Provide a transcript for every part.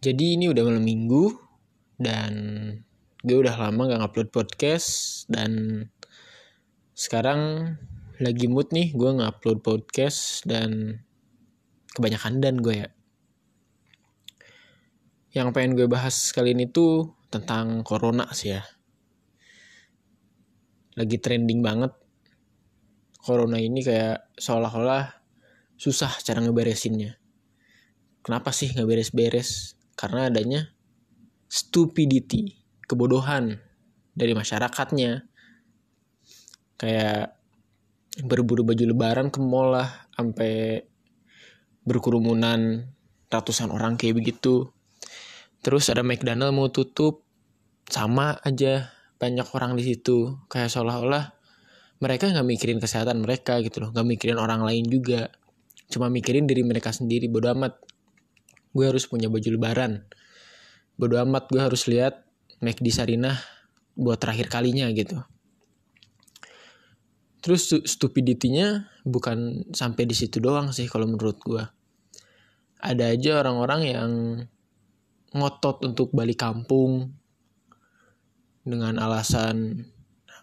Jadi ini udah malam minggu dan gue udah lama gak ngupload podcast dan sekarang lagi mood nih gue ngupload podcast dan kebanyakan dan gue ya. Yang pengen gue bahas kali ini tuh tentang corona sih ya. Lagi trending banget. Corona ini kayak seolah-olah susah cara ngeberesinnya. Kenapa sih nggak beres-beres? Karena adanya stupidity, kebodohan dari masyarakatnya. Kayak berburu baju lebaran ke mall lah, sampai berkerumunan ratusan orang kayak begitu. Terus ada McDonald mau tutup, sama aja banyak orang di situ. Kayak seolah-olah mereka nggak mikirin kesehatan mereka gitu loh, nggak mikirin orang lain juga. Cuma mikirin diri mereka sendiri, bodo amat gue harus punya baju lebaran. Bodo amat gue harus lihat McD Sarinah buat terakhir kalinya gitu. Terus stupidity-nya bukan sampai di situ doang sih kalau menurut gue ada aja orang-orang yang ngotot untuk balik kampung dengan alasan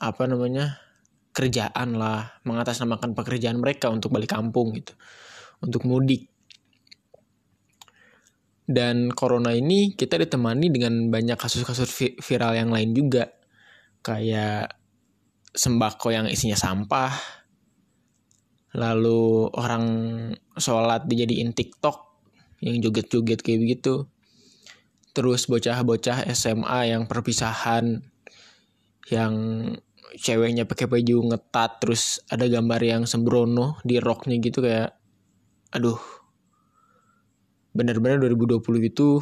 apa namanya kerjaan lah mengatasnamakan pekerjaan mereka untuk balik kampung gitu. Untuk mudik dan corona ini kita ditemani dengan banyak kasus-kasus viral yang lain juga. Kayak sembako yang isinya sampah. Lalu orang sholat dijadiin TikTok yang joget-joget kayak begitu. Terus bocah-bocah SMA yang perpisahan yang ceweknya pakai baju ngetat terus ada gambar yang sembrono di roknya gitu kayak aduh benar-benar 2020 itu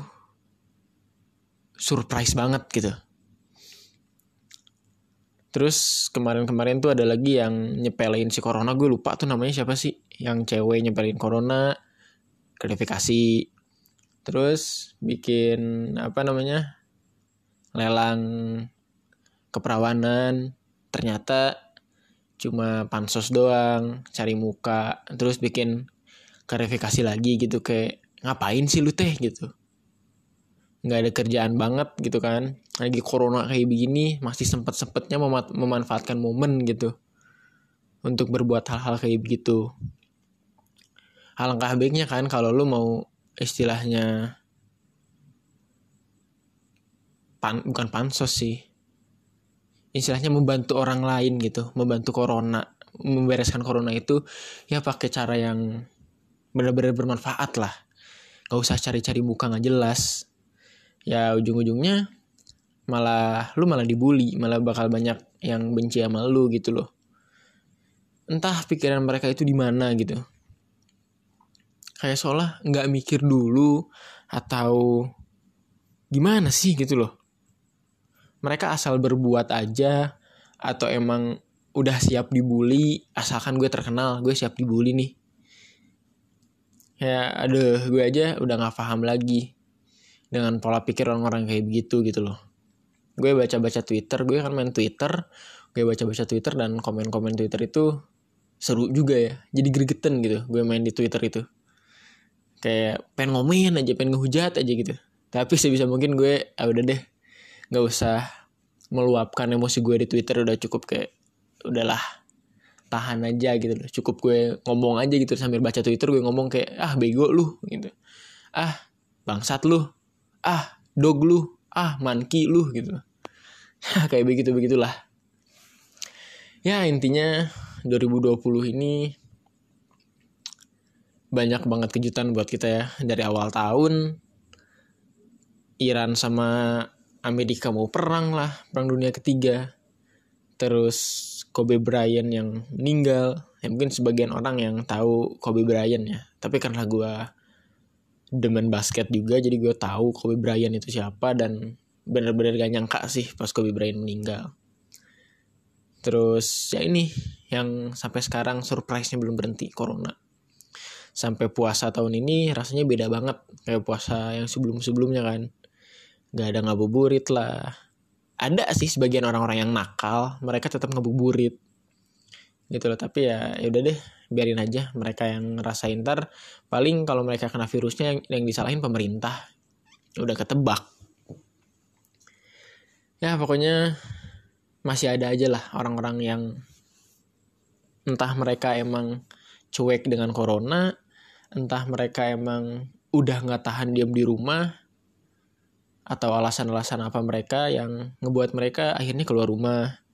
surprise banget gitu. Terus kemarin-kemarin tuh ada lagi yang nyepelin si corona gue lupa tuh namanya siapa sih. Yang cewek nyepelin corona klarifikasi. Terus bikin apa namanya lelang keperawanan. Ternyata cuma pansos doang cari muka. Terus bikin klarifikasi lagi gitu kayak ngapain sih lu teh gitu? Nggak ada kerjaan banget gitu kan. Lagi corona kayak begini masih sempet sempetnya mem memanfaatkan momen gitu. Untuk berbuat hal-hal kayak begitu. Alangkah baiknya kan kalau lu mau istilahnya pan bukan pansos sih. Istilahnya membantu orang lain gitu. Membantu corona membereskan corona itu ya pakai cara yang benar-benar bermanfaat lah gak usah cari-cari muka nggak jelas. Ya ujung-ujungnya malah lu malah dibully malah bakal banyak yang benci sama lu gitu loh. Entah pikiran mereka itu di mana gitu. Kayak seolah nggak mikir dulu atau gimana sih gitu loh. Mereka asal berbuat aja atau emang udah siap dibully asalkan gue terkenal gue siap dibully nih ya aduh gue aja udah nggak paham lagi dengan pola pikir orang-orang kayak begitu gitu loh. Gue baca-baca Twitter gue kan main Twitter gue baca-baca Twitter dan komen-komen Twitter itu seru juga ya jadi gregetan gitu gue main di Twitter itu. Kayak pengen ngomongin aja pengen ngehujat aja gitu. Tapi sebisa mungkin gue ah udah deh nggak usah meluapkan emosi gue di Twitter udah cukup kayak udahlah tahan aja gitu loh. Cukup gue ngomong aja gitu sambil baca twitter gue ngomong kayak ah bego lu gitu. Ah bangsat lu ah dog lu ah manki lu gitu. Kayak begitu begitulah ya intinya 2020 ini banyak banget kejutan buat kita ya. Dari awal tahun Iran sama Amerika mau perang lah perang dunia ketiga. Terus Kobe Bryant yang meninggal. Ya mungkin sebagian orang yang tahu Kobe Bryant ya. Tapi karena gue demen basket juga jadi gue tahu Kobe Bryant itu siapa dan benar-benar gak nyangka sih pas Kobe Bryant meninggal. Terus ya ini yang sampai sekarang surprise-nya belum berhenti corona. Sampai puasa tahun ini rasanya beda banget kayak puasa yang sebelum-sebelumnya kan. Gak ada ngabuburit lah ada sih sebagian orang-orang yang nakal mereka tetap ngebuburit. Gitu loh tapi ya ya udah deh biarin aja mereka yang ngerasain. Ntar paling kalau mereka kena virusnya yang, yang disalahin pemerintah. Udah ketebak. Ya pokoknya masih ada aja lah orang-orang yang entah mereka emang cuek dengan corona entah mereka emang udah nggak tahan diam di rumah atau alasan-alasan apa mereka yang ngebuat mereka akhirnya keluar rumah.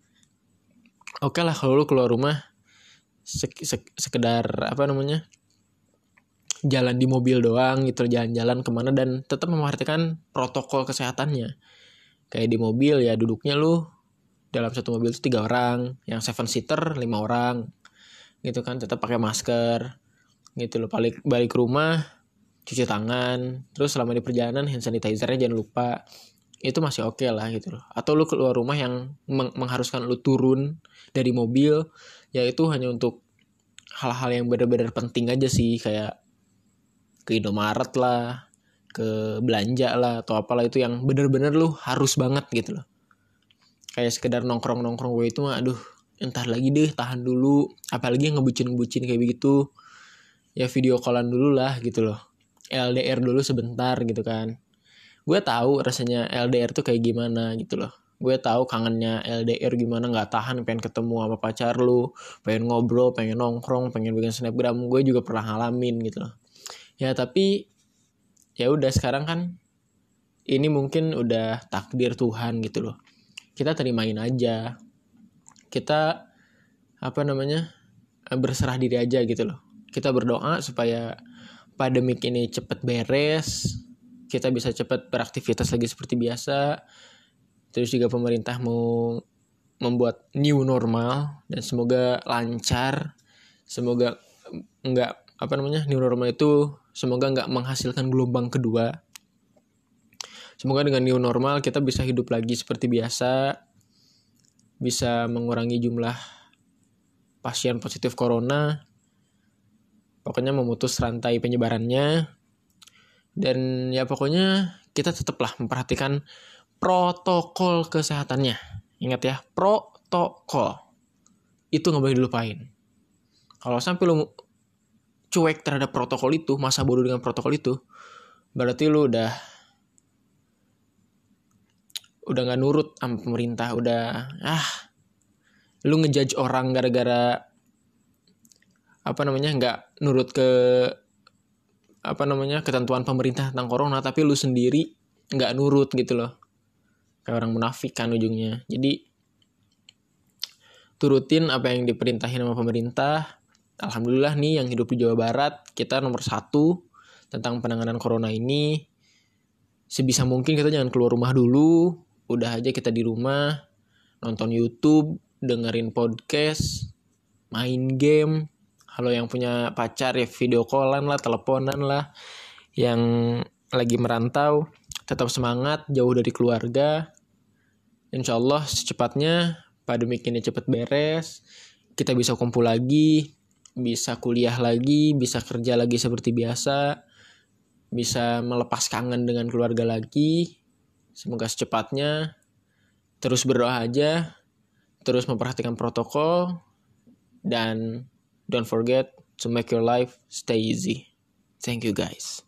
Oke okay lah kalau lu keluar rumah sek sek sekedar apa namanya jalan di mobil doang gitu jalan-jalan ke mana dan tetap memperhatikan protokol kesehatannya. Kayak di mobil ya duduknya lu dalam satu mobil itu tiga orang yang seven seater lima orang gitu kan tetap pakai masker gitu loh. Balik balik rumah cuci tangan terus selama di perjalanan hand sanitizernya jangan lupa. Itu masih oke okay lah gitu loh. Atau lu keluar rumah yang meng mengharuskan lu turun dari mobil ya itu hanya untuk hal-hal yang benar-benar penting aja sih kayak ke Indomaret lah ke belanja lah atau apalah itu yang bener-bener lu harus banget gitu loh. Kayak sekedar nongkrong-nongkrong gue itu mah aduh entar lagi deh tahan dulu. Apalagi yang ngebucin-ngebucin kayak begitu. Ya video callan dulu lah gitu loh LDR dulu sebentar gitu kan. Gue tahu rasanya LDR tuh kayak gimana gitu loh. Gue tahu kangennya LDR gimana nggak tahan pengen ketemu sama pacar lu pengen ngobrol pengen nongkrong pengen bikin snapgram. Gue juga pernah ngalamin gitu loh. Ya tapi ya udah sekarang kan ini mungkin udah takdir Tuhan gitu loh. Kita terimain aja. Kita apa namanya berserah diri aja gitu loh. Kita berdoa supaya pandemik ini cepet beres kita bisa cepet beraktivitas lagi seperti biasa terus juga pemerintah mau membuat new normal dan semoga lancar semoga nggak apa namanya new normal itu Semoga nggak menghasilkan gelombang kedua. Semoga dengan new normal kita bisa hidup lagi seperti biasa, bisa mengurangi jumlah pasien positif corona, pokoknya memutus rantai penyebarannya, dan ya pokoknya kita tetaplah memperhatikan protokol kesehatannya. Ingat ya, protokol. Itu nggak boleh dilupain. Kalau sampai lu cuek terhadap protokol itu, masa bodoh dengan protokol itu, berarti lu udah udah nggak nurut sama pemerintah, udah ah lu ngejudge orang gara-gara apa namanya nggak nurut ke apa namanya ketentuan pemerintah tentang corona tapi lu sendiri nggak nurut gitu loh kayak orang munafik kan ujungnya jadi turutin apa yang diperintahin sama pemerintah Alhamdulillah nih yang hidup di Jawa Barat kita nomor satu tentang penanganan corona ini. Sebisa mungkin kita jangan keluar rumah dulu, udah aja kita di rumah, nonton YouTube, dengerin podcast, main game. Halo yang punya pacar ya video callan lah, teleponan lah. Yang lagi merantau, tetap semangat, jauh dari keluarga. Insya Allah secepatnya pandemi ini cepat beres, kita bisa kumpul lagi, bisa kuliah lagi, bisa kerja lagi seperti biasa, bisa melepas kangen dengan keluarga lagi. Semoga secepatnya terus berdoa aja, terus memperhatikan protokol dan don't forget to make your life stay easy. Thank you guys.